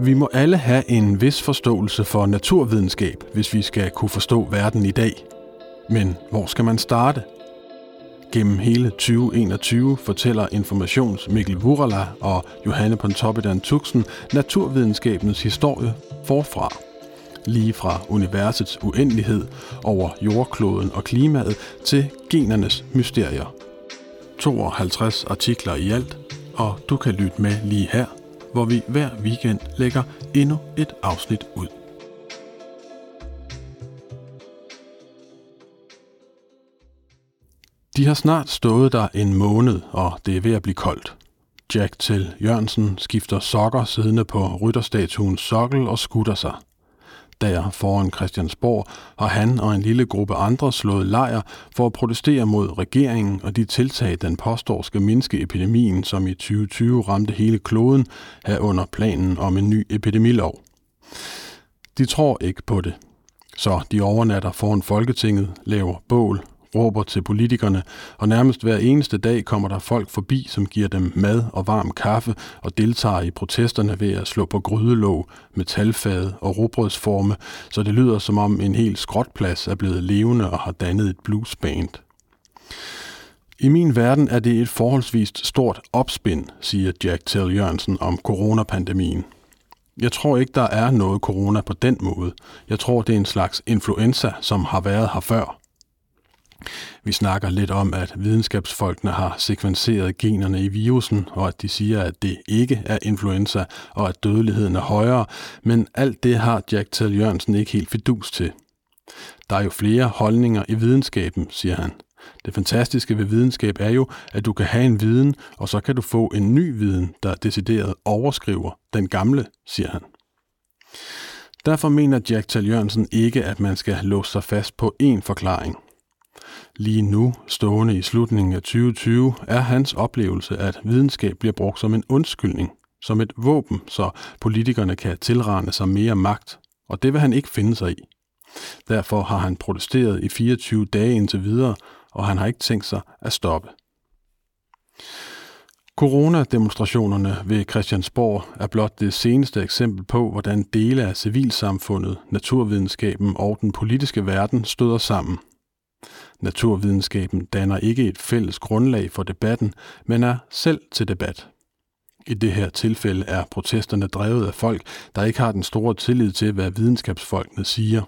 Vi må alle have en vis forståelse for naturvidenskab, hvis vi skal kunne forstå verden i dag. Men hvor skal man starte? Gennem hele 2021 fortæller Informations Mikkel Vurala og Johanne Pontoppidan Tuxen naturvidenskabens historie forfra. Lige fra universets uendelighed over jordkloden og klimaet til genernes mysterier. 52 artikler i alt, og du kan lytte med lige her, hvor vi hver weekend lægger endnu et afsnit ud. De har snart stået der en måned, og det er ved at blive koldt. Jack til Jørgensen skifter sokker siddende på rytterstatuens sokkel og skutter sig. Der foran Christiansborg har han og en lille gruppe andre slået lejr for at protestere mod regeringen og de tiltag, den påstår skal mindske epidemien, som i 2020 ramte hele kloden, under planen om en ny epidemilov. De tror ikke på det, så de overnatter foran Folketinget, laver bål råber til politikerne, og nærmest hver eneste dag kommer der folk forbi, som giver dem mad og varm kaffe og deltager i protesterne ved at slå på grydelåg, metalfade og robrødsforme, så det lyder som om en hel skrotplads er blevet levende og har dannet et bluesband. I min verden er det et forholdsvist stort opspind, siger Jack Tell Jørgensen om coronapandemien. Jeg tror ikke, der er noget corona på den måde. Jeg tror, det er en slags influenza, som har været her før. Vi snakker lidt om, at videnskabsfolkene har sekvenseret generne i virusen, og at de siger, at det ikke er influenza, og at dødeligheden er højere, men alt det har Jack Tal Jørgensen ikke helt fidus til. Der er jo flere holdninger i videnskaben, siger han. Det fantastiske ved videnskab er jo, at du kan have en viden, og så kan du få en ny viden, der decideret overskriver den gamle, siger han. Derfor mener Jack Tal Jørgensen ikke, at man skal låse sig fast på én forklaring. Lige nu, stående i slutningen af 2020, er hans oplevelse, at videnskab bliver brugt som en undskyldning, som et våben, så politikerne kan tilrane sig mere magt, og det vil han ikke finde sig i. Derfor har han protesteret i 24 dage indtil videre, og han har ikke tænkt sig at stoppe. Coronademonstrationerne ved Christiansborg er blot det seneste eksempel på, hvordan dele af civilsamfundet, naturvidenskaben og den politiske verden støder sammen – Naturvidenskaben danner ikke et fælles grundlag for debatten, men er selv til debat. I det her tilfælde er protesterne drevet af folk, der ikke har den store tillid til, hvad videnskabsfolkene siger.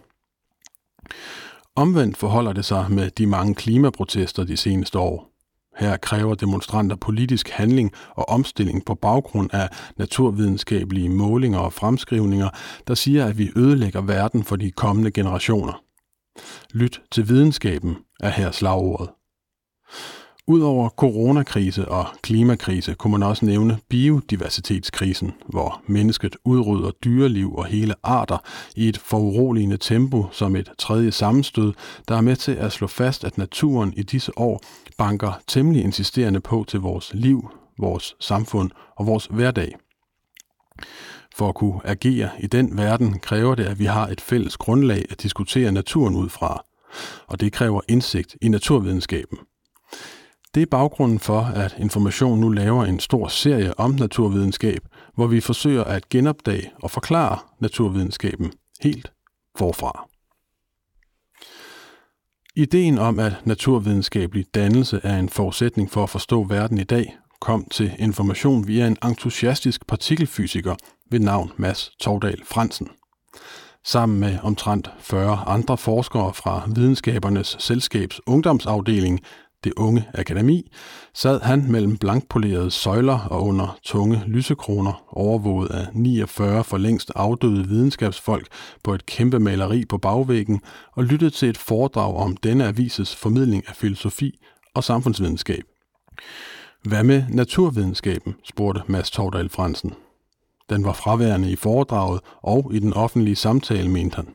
Omvendt forholder det sig med de mange klimaprotester de seneste år. Her kræver demonstranter politisk handling og omstilling på baggrund af naturvidenskabelige målinger og fremskrivninger, der siger, at vi ødelægger verden for de kommende generationer. Lyt til videnskaben er her slagordet. Udover coronakrise og klimakrise kunne man også nævne biodiversitetskrisen, hvor mennesket udrydder dyreliv og hele arter i et foruroligende tempo som et tredje sammenstød, der er med til at slå fast, at naturen i disse år banker temmelig insisterende på til vores liv, vores samfund og vores hverdag. For at kunne agere i den verden kræver det, at vi har et fælles grundlag at diskutere naturen ud fra, og det kræver indsigt i naturvidenskaben. Det er baggrunden for, at Information nu laver en stor serie om naturvidenskab, hvor vi forsøger at genopdage og forklare naturvidenskaben helt forfra. Ideen om, at naturvidenskabelig dannelse er en forudsætning for at forstå verden i dag, kom til information via en entusiastisk partikelfysiker ved navn Mads Tordal Fransen. Sammen med omtrent 40 andre forskere fra Videnskabernes Selskabs ungdomsafdeling, det unge akademi, sad han mellem blankpolerede søjler og under tunge lysekroner, overvåget af 49 for længst afdøde videnskabsfolk på et kæmpe maleri på bagvæggen, og lyttede til et foredrag om denne avises formidling af filosofi og samfundsvidenskab. Hvad med naturvidenskaben, spurgte Mads Tordal Fransen. Den var fraværende i foredraget og i den offentlige samtale, mente han.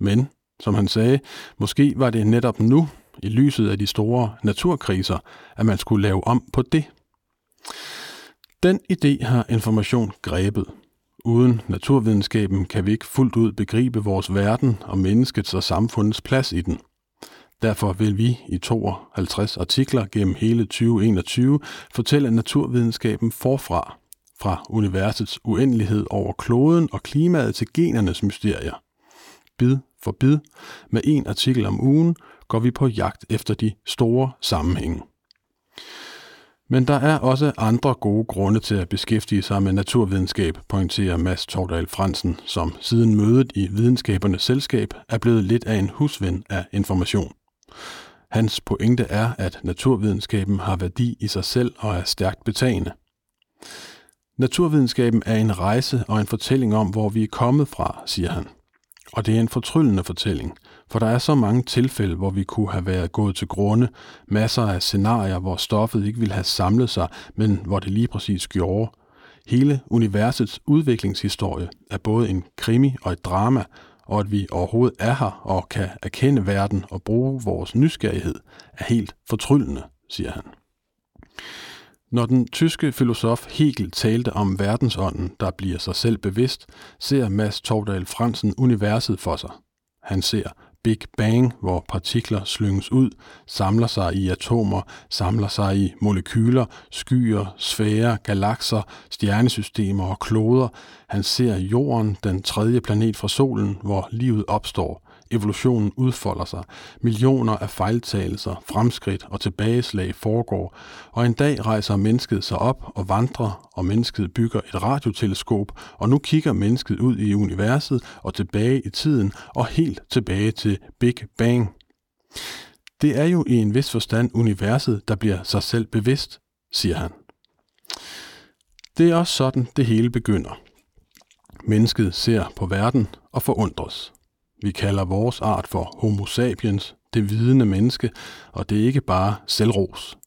Men, som han sagde, måske var det netop nu, i lyset af de store naturkriser, at man skulle lave om på det. Den idé har information grebet. Uden naturvidenskaben kan vi ikke fuldt ud begribe vores verden og menneskets og samfundets plads i den. Derfor vil vi i 52 artikler gennem hele 2021 fortælle naturvidenskaben forfra, fra universets uendelighed over kloden og klimaet til genernes mysterier. Bid for bid, med en artikel om ugen, går vi på jagt efter de store sammenhænge. Men der er også andre gode grunde til at beskæftige sig med naturvidenskab, pointerer Mads Tordal Fransen, som siden mødet i Videnskabernes Selskab er blevet lidt af en husven af information. Hans pointe er, at naturvidenskaben har værdi i sig selv og er stærkt betagende. Naturvidenskaben er en rejse og en fortælling om, hvor vi er kommet fra, siger han. Og det er en fortryllende fortælling, for der er så mange tilfælde, hvor vi kunne have været gået til grunde, masser af scenarier, hvor stoffet ikke ville have samlet sig, men hvor det lige præcis gjorde. Hele universets udviklingshistorie er både en krimi og et drama, og at vi overhovedet er her og kan erkende verden og bruge vores nysgerrighed, er helt fortryllende, siger han. Når den tyske filosof Hegel talte om verdensånden, der bliver sig selv bevidst, ser Mads Tordal Fransen universet for sig. Han ser Big Bang, hvor partikler slynges ud, samler sig i atomer, samler sig i molekyler, skyer, sfærer, galakser, stjernesystemer og kloder. Han ser jorden, den tredje planet fra solen, hvor livet opstår. Evolutionen udfolder sig. Millioner af fejltagelser, fremskridt og tilbageslag foregår, og en dag rejser mennesket sig op og vandrer, og mennesket bygger et radioteleskop, og nu kigger mennesket ud i universet og tilbage i tiden og helt tilbage til Big Bang. Det er jo i en vis forstand universet, der bliver sig selv bevidst, siger han. Det er også sådan, det hele begynder. Mennesket ser på verden og forundres. Vi kalder vores art for Homo sapiens, det vidende menneske, og det er ikke bare selvros.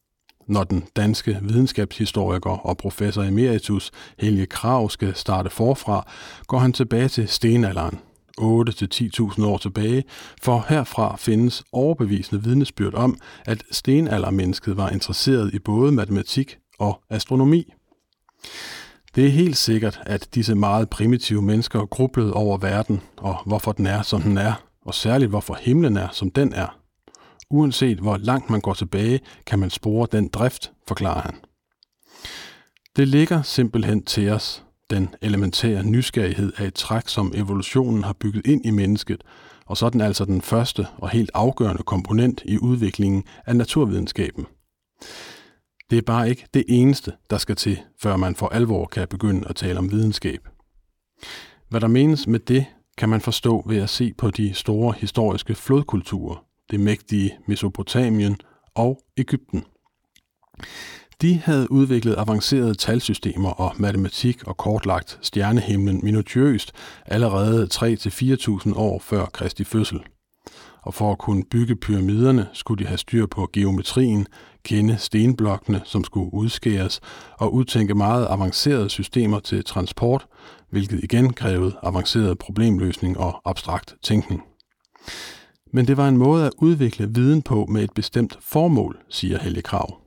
Når den danske videnskabshistoriker og professor emeritus Helge Krav skal starte forfra, går han tilbage til stenalderen, 8-10.000 år tilbage, for herfra findes overbevisende vidnesbyrd om, at stenaldermennesket var interesseret i både matematik og astronomi. Det er helt sikkert, at disse meget primitive mennesker grublede over verden, og hvorfor den er, som den er, og særligt hvorfor himlen er, som den er. Uanset hvor langt man går tilbage, kan man spore den drift, forklarer han. Det ligger simpelthen til os. Den elementære nysgerrighed er et træk, som evolutionen har bygget ind i mennesket, og så er den altså den første og helt afgørende komponent i udviklingen af naturvidenskaben. Det er bare ikke det eneste, der skal til, før man for alvor kan begynde at tale om videnskab. Hvad der menes med det, kan man forstå ved at se på de store historiske flodkulturer, det mægtige Mesopotamien og Ægypten. De havde udviklet avancerede talsystemer og matematik og kortlagt stjernehimlen minutiøst allerede 3-4.000 år før Kristi fødsel – og for at kunne bygge pyramiderne skulle de have styr på geometrien, kende stenblokkene, som skulle udskæres, og udtænke meget avancerede systemer til transport, hvilket igen krævede avanceret problemløsning og abstrakt tænkning. Men det var en måde at udvikle viden på med et bestemt formål, siger Helge Krav.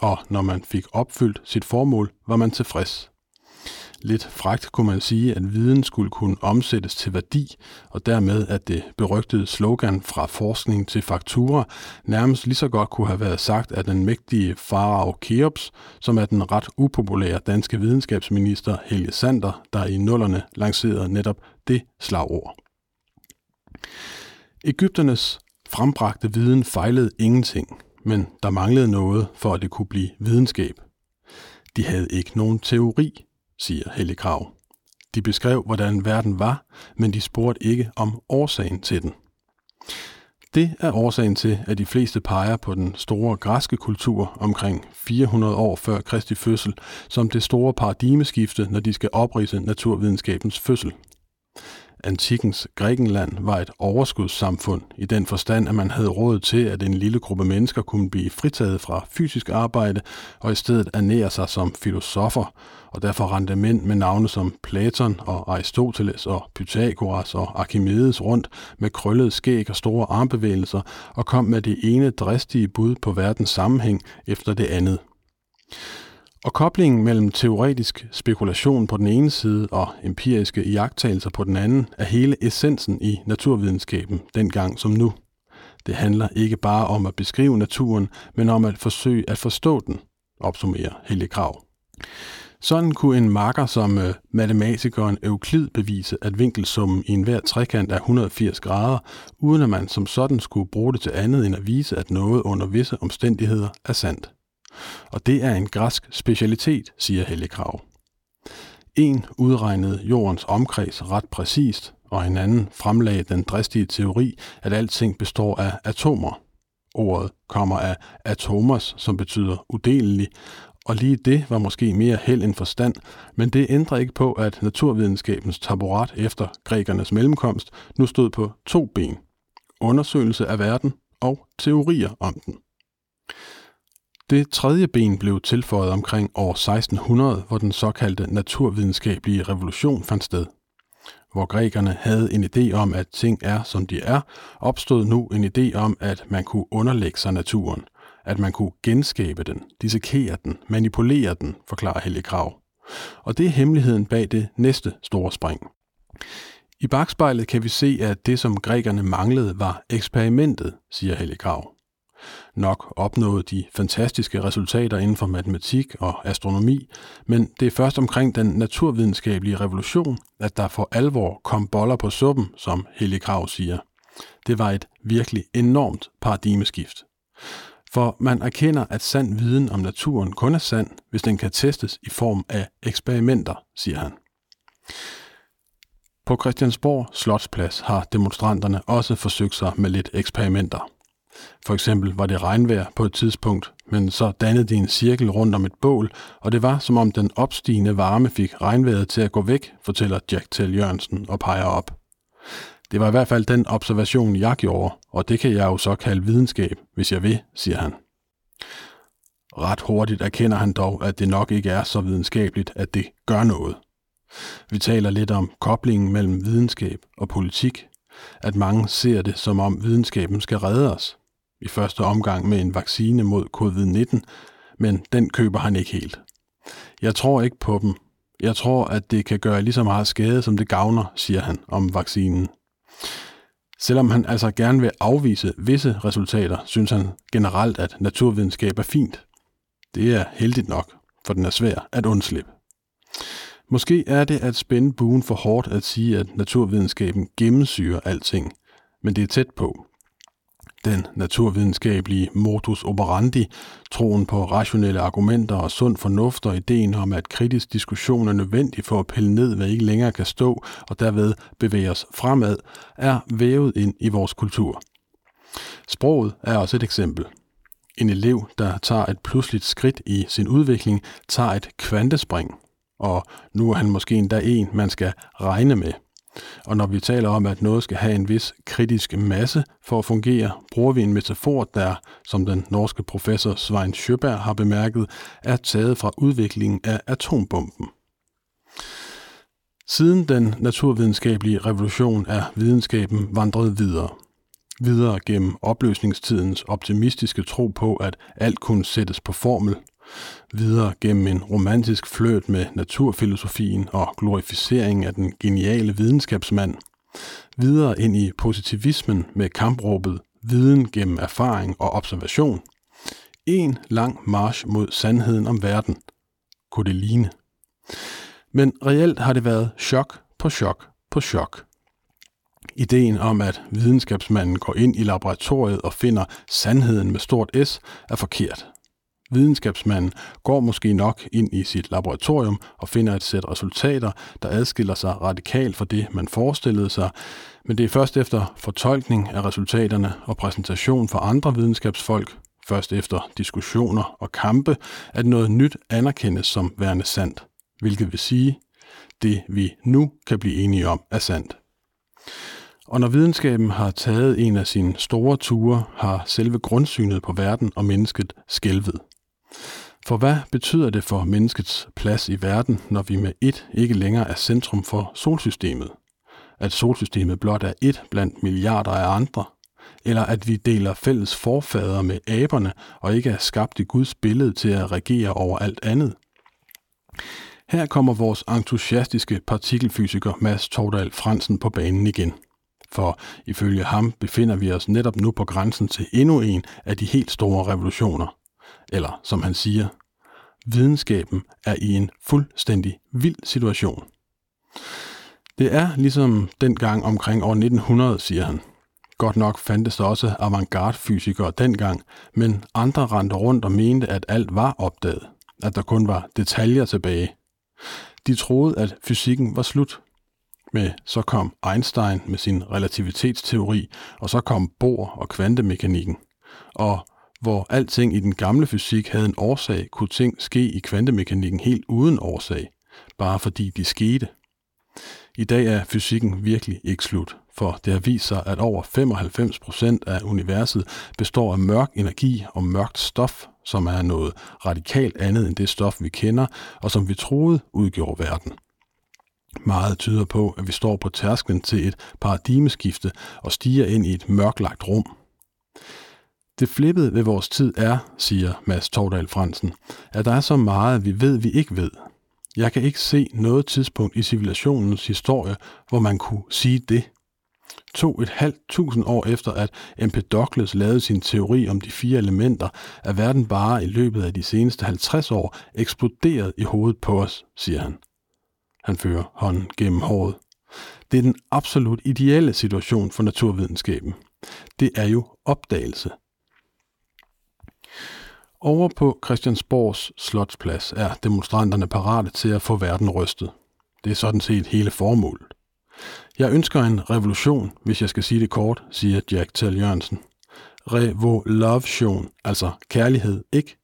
Og når man fik opfyldt sit formål, var man tilfreds. Lidt fragt kunne man sige, at viden skulle kunne omsættes til værdi, og dermed at det berygtede slogan fra forskning til faktura nærmest lige så godt kunne have været sagt af den mægtige farao Keops, som er den ret upopulære danske videnskabsminister Helge Sander, der i nullerne lancerede netop det slagord. Ægypternes frembragte viden fejlede ingenting, men der manglede noget for at det kunne blive videnskab. De havde ikke nogen teori, siger Helle Krav. De beskrev, hvordan verden var, men de spurgte ikke om årsagen til den. Det er årsagen til, at de fleste peger på den store græske kultur omkring 400 år før Kristi fødsel som det store paradigmeskifte, når de skal oprise naturvidenskabens fødsel. Antikkens Grækenland var et overskudssamfund i den forstand, at man havde råd til, at en lille gruppe mennesker kunne blive fritaget fra fysisk arbejde og i stedet ernære sig som filosofer, og derfor rendte mænd med navne som Platon og Aristoteles og Pythagoras og Archimedes rundt med krøllet skæg og store armbevægelser og kom med det ene dristige bud på verdens sammenhæng efter det andet. Og koblingen mellem teoretisk spekulation på den ene side og empiriske iagttagelser på den anden er hele essensen i naturvidenskaben, dengang som nu. Det handler ikke bare om at beskrive naturen, men om at forsøge at forstå den, opsummerer Helge Krav. Sådan kunne en marker som øh, matematikeren Euklid bevise, at vinkelsummen i enhver trekant er 180 grader, uden at man som sådan skulle bruge det til andet end at vise, at noget under visse omstændigheder er sandt. Og det er en græsk specialitet, siger Hellekrav. En udregnede jordens omkreds ret præcist, og en anden fremlagde den dristige teori, at alting består af atomer. Ordet kommer af atomos, som betyder udelelig, og lige det var måske mere held end forstand, men det ændrer ikke på, at naturvidenskabens taburet efter grækernes mellemkomst nu stod på to ben. Undersøgelse af verden og teorier om den. Det tredje ben blev tilføjet omkring år 1600, hvor den såkaldte naturvidenskabelige revolution fandt sted. Hvor grækerne havde en idé om, at ting er, som de er, opstod nu en idé om, at man kunne underlægge sig naturen – at man kunne genskabe den, dissekere den, manipulere den, forklarer Helge Krav. Og det er hemmeligheden bag det næste store spring. I bagspejlet kan vi se, at det, som grækerne manglede, var eksperimentet, siger Helge Krav. Nok opnåede de fantastiske resultater inden for matematik og astronomi, men det er først omkring den naturvidenskabelige revolution, at der for alvor kom boller på suppen, som Helge Krav siger. Det var et virkelig enormt paradigmeskift. For man erkender, at sand viden om naturen kun er sand, hvis den kan testes i form af eksperimenter, siger han. På Christiansborg Slotsplads har demonstranterne også forsøgt sig med lidt eksperimenter. For eksempel var det regnvejr på et tidspunkt, men så dannede de en cirkel rundt om et bål, og det var som om den opstigende varme fik regnvejret til at gå væk, fortæller Jack Tell Jørgensen og peger op. Det var i hvert fald den observation, jeg gjorde, og det kan jeg jo så kalde videnskab, hvis jeg vil, siger han. Ret hurtigt erkender han dog, at det nok ikke er så videnskabeligt, at det gør noget. Vi taler lidt om koblingen mellem videnskab og politik, at mange ser det som om videnskaben skal redde os. I første omgang med en vaccine mod covid-19, men den køber han ikke helt. Jeg tror ikke på dem. Jeg tror, at det kan gøre lige så meget skade, som det gavner, siger han om vaccinen. Selvom han altså gerne vil afvise visse resultater, synes han generelt, at naturvidenskab er fint. Det er heldigt nok, for den er svær at undslippe. Måske er det at spænde buen for hårdt at sige, at naturvidenskaben gennemsyrer alting, men det er tæt på den naturvidenskabelige modus operandi, troen på rationelle argumenter og sund fornuft og ideen om, at kritisk diskussion er nødvendig for at pille ned, hvad ikke længere kan stå, og derved bevæge os fremad, er vævet ind i vores kultur. Sproget er også et eksempel. En elev, der tager et pludseligt skridt i sin udvikling, tager et kvantespring, og nu er han måske endda en, man skal regne med – og når vi taler om, at noget skal have en vis kritisk masse for at fungere, bruger vi en metafor, der, som den norske professor Svein Sjøberg har bemærket, er taget fra udviklingen af atombomben. Siden den naturvidenskabelige revolution er videnskaben vandret videre. Videre gennem opløsningstidens optimistiske tro på, at alt kunne sættes på formel – videre gennem en romantisk fløt med naturfilosofien og glorificering af den geniale videnskabsmand, videre ind i positivismen med kampråbet viden gennem erfaring og observation. En lang march mod sandheden om verden. Kunne det ligne? Men reelt har det været chok på chok på chok. Ideen om, at videnskabsmanden går ind i laboratoriet og finder sandheden med stort S, er forkert. Videnskabsmanden går måske nok ind i sit laboratorium og finder et sæt resultater, der adskiller sig radikalt fra det, man forestillede sig, men det er først efter fortolkning af resultaterne og præsentation for andre videnskabsfolk, først efter diskussioner og kampe, at noget nyt anerkendes som værende sandt, hvilket vil sige, det vi nu kan blive enige om er sandt. Og når videnskaben har taget en af sine store ture, har selve grundsynet på verden og mennesket skælvet. For hvad betyder det for menneskets plads i verden, når vi med et ikke længere er centrum for solsystemet? At solsystemet blot er et blandt milliarder af andre? Eller at vi deler fælles forfader med aberne og ikke er skabt i Guds billede til at regere over alt andet? Her kommer vores entusiastiske partikelfysiker Mads Tordal Fransen på banen igen. For ifølge ham befinder vi os netop nu på grænsen til endnu en af de helt store revolutioner. Eller som han siger, Videnskaben er i en fuldstændig vild situation. Det er ligesom dengang omkring år 1900, siger han. Godt nok fandtes der også avantgarde-fysikere dengang, men andre rendte rundt og mente, at alt var opdaget, at der kun var detaljer tilbage. De troede, at fysikken var slut. Men så kom Einstein med sin relativitetsteori, og så kom Bohr og kvantemekanikken. Og hvor alting i den gamle fysik havde en årsag, kunne ting ske i kvantemekanikken helt uden årsag, bare fordi de skete. I dag er fysikken virkelig ikke slut, for det har vist sig, at over 95% af universet består af mørk energi og mørkt stof, som er noget radikalt andet end det stof, vi kender, og som vi troede udgjorde verden. Meget tyder på, at vi står på tærsklen til et paradigmeskifte og stiger ind i et mørklagt rum. Det flippede ved vores tid er, siger Mads Tordal Fransen, at der er så meget, vi ved, vi ikke ved. Jeg kan ikke se noget tidspunkt i civilisationens historie, hvor man kunne sige det. To et halvt tusind år efter, at Empedokles lavede sin teori om de fire elementer, er verden bare i løbet af de seneste 50 år eksploderet i hovedet på os, siger han. Han fører hånden gennem håret. Det er den absolut ideelle situation for naturvidenskaben. Det er jo opdagelse. Over på Christiansborgs slotsplads er demonstranterne parate til at få verden rystet. Det er sådan set hele formålet. Jeg ønsker en revolution, hvis jeg skal sige det kort, siger Jack Tal Jørgensen. Revolution, altså kærlighed, ikke?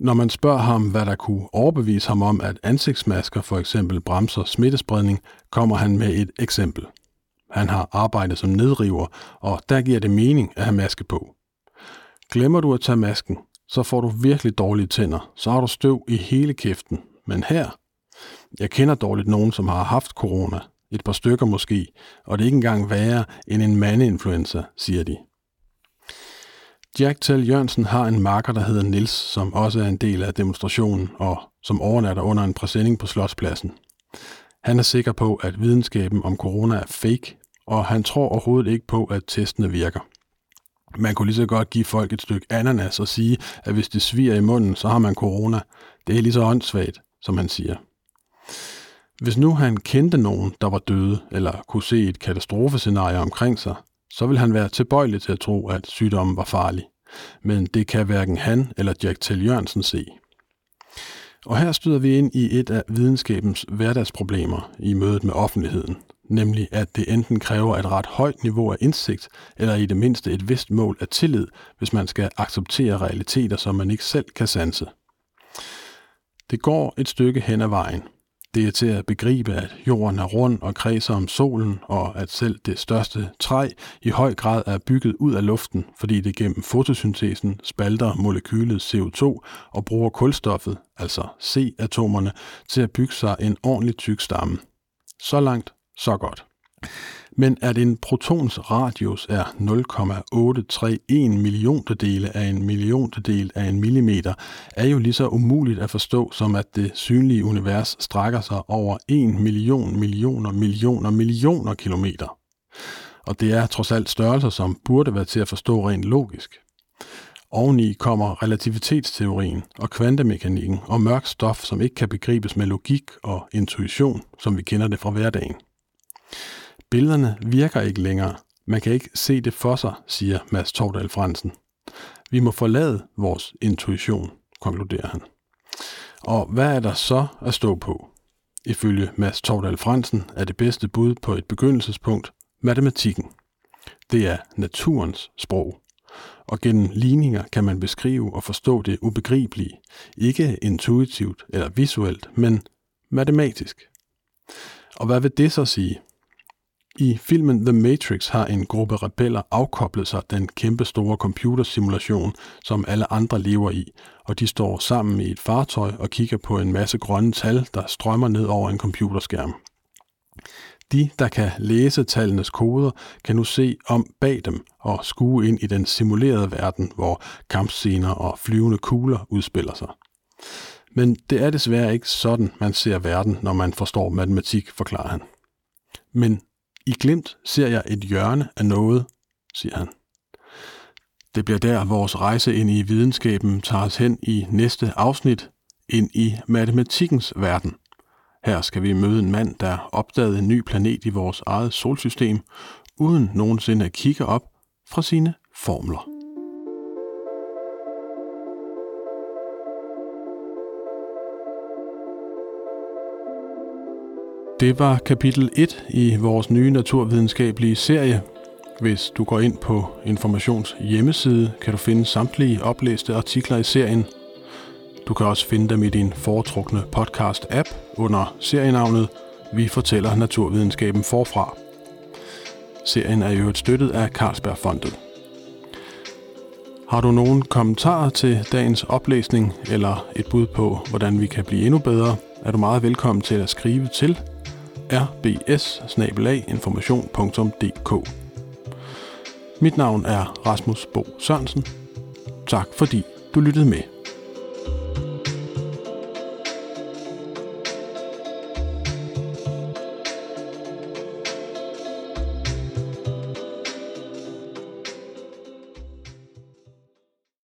Når man spørger ham, hvad der kunne overbevise ham om, at ansigtsmasker for eksempel bremser smittespredning, kommer han med et eksempel. Han har arbejdet som nedriver, og der giver det mening at have maske på. Glemmer du at tage masken, så får du virkelig dårlige tænder. Så har du støv i hele kæften. Men her, jeg kender dårligt nogen, som har haft corona. Et par stykker måske, og det er ikke engang værre end en mandeinfluenza, siger de. Jack Tell Jørgensen har en marker, der hedder Nils, som også er en del af demonstrationen og som overnatter under en præsending på Slotspladsen. Han er sikker på, at videnskaben om corona er fake, og han tror overhovedet ikke på, at testene virker. Man kunne lige så godt give folk et stykke ananas og sige, at hvis det sviger i munden, så har man corona. Det er lige så åndssvagt, som han siger. Hvis nu han kendte nogen, der var døde, eller kunne se et katastrofescenarie omkring sig, så vil han være tilbøjelig til at tro, at sygdommen var farlig. Men det kan hverken han eller Jack Tell Jørgensen se. Og her støder vi ind i et af videnskabens hverdagsproblemer i mødet med offentligheden, nemlig at det enten kræver et ret højt niveau af indsigt, eller i det mindste et vist mål af tillid, hvis man skal acceptere realiteter, som man ikke selv kan sanse. Det går et stykke hen ad vejen – det er til at begribe, at jorden er rund og kredser om solen, og at selv det største træ i høj grad er bygget ud af luften, fordi det gennem fotosyntesen spalter molekylet CO2 og bruger kulstoffet, altså C-atomerne, til at bygge sig en ordentlig tyk stamme. Så langt, så godt. Men at en protons radius er 0,831 milliontedele af en milliontedel af en millimeter, er jo lige så umuligt at forstå, som at det synlige univers strækker sig over 1 million millioner millioner millioner kilometer. Og det er trods alt størrelser, som burde være til at forstå rent logisk. Oveni kommer relativitetsteorien og kvantemekanikken og mørk stof, som ikke kan begribes med logik og intuition, som vi kender det fra hverdagen. Billederne virker ikke længere. Man kan ikke se det for sig, siger Mads Tordal Fransen. Vi må forlade vores intuition, konkluderer han. Og hvad er der så at stå på? Ifølge Mads Tordal Fransen er det bedste bud på et begyndelsespunkt matematikken. Det er naturens sprog. Og gennem ligninger kan man beskrive og forstå det ubegribelige, ikke intuitivt eller visuelt, men matematisk. Og hvad vil det så sige? I filmen The Matrix har en gruppe rebeller afkoblet sig den kæmpe store computersimulation, som alle andre lever i, og de står sammen i et fartøj og kigger på en masse grønne tal, der strømmer ned over en computerskærm. De, der kan læse tallenes koder, kan nu se om bag dem og skue ind i den simulerede verden, hvor kampscener og flyvende kugler udspiller sig. Men det er desværre ikke sådan, man ser verden, når man forstår matematik, forklarer han. Men i glimt ser jeg et hjørne af noget, siger han. Det bliver der, vores rejse ind i videnskaben tager os hen i næste afsnit, ind i matematikkens verden. Her skal vi møde en mand, der opdagede en ny planet i vores eget solsystem, uden nogensinde at kigge op fra sine formler. Det var kapitel 1 i vores nye naturvidenskabelige serie. Hvis du går ind på Informations hjemmeside, kan du finde samtlige oplæste artikler i serien. Du kan også finde dem i din foretrukne podcast-app under serienavnet Vi fortæller naturvidenskaben forfra. Serien er i øvrigt støttet af Carlsbergfondet. Har du nogen kommentarer til dagens oplæsning eller et bud på, hvordan vi kan blive endnu bedre, er du meget velkommen til at skrive til rbs Mit navn er Rasmus Bo Sørensen. Tak fordi du lyttede med.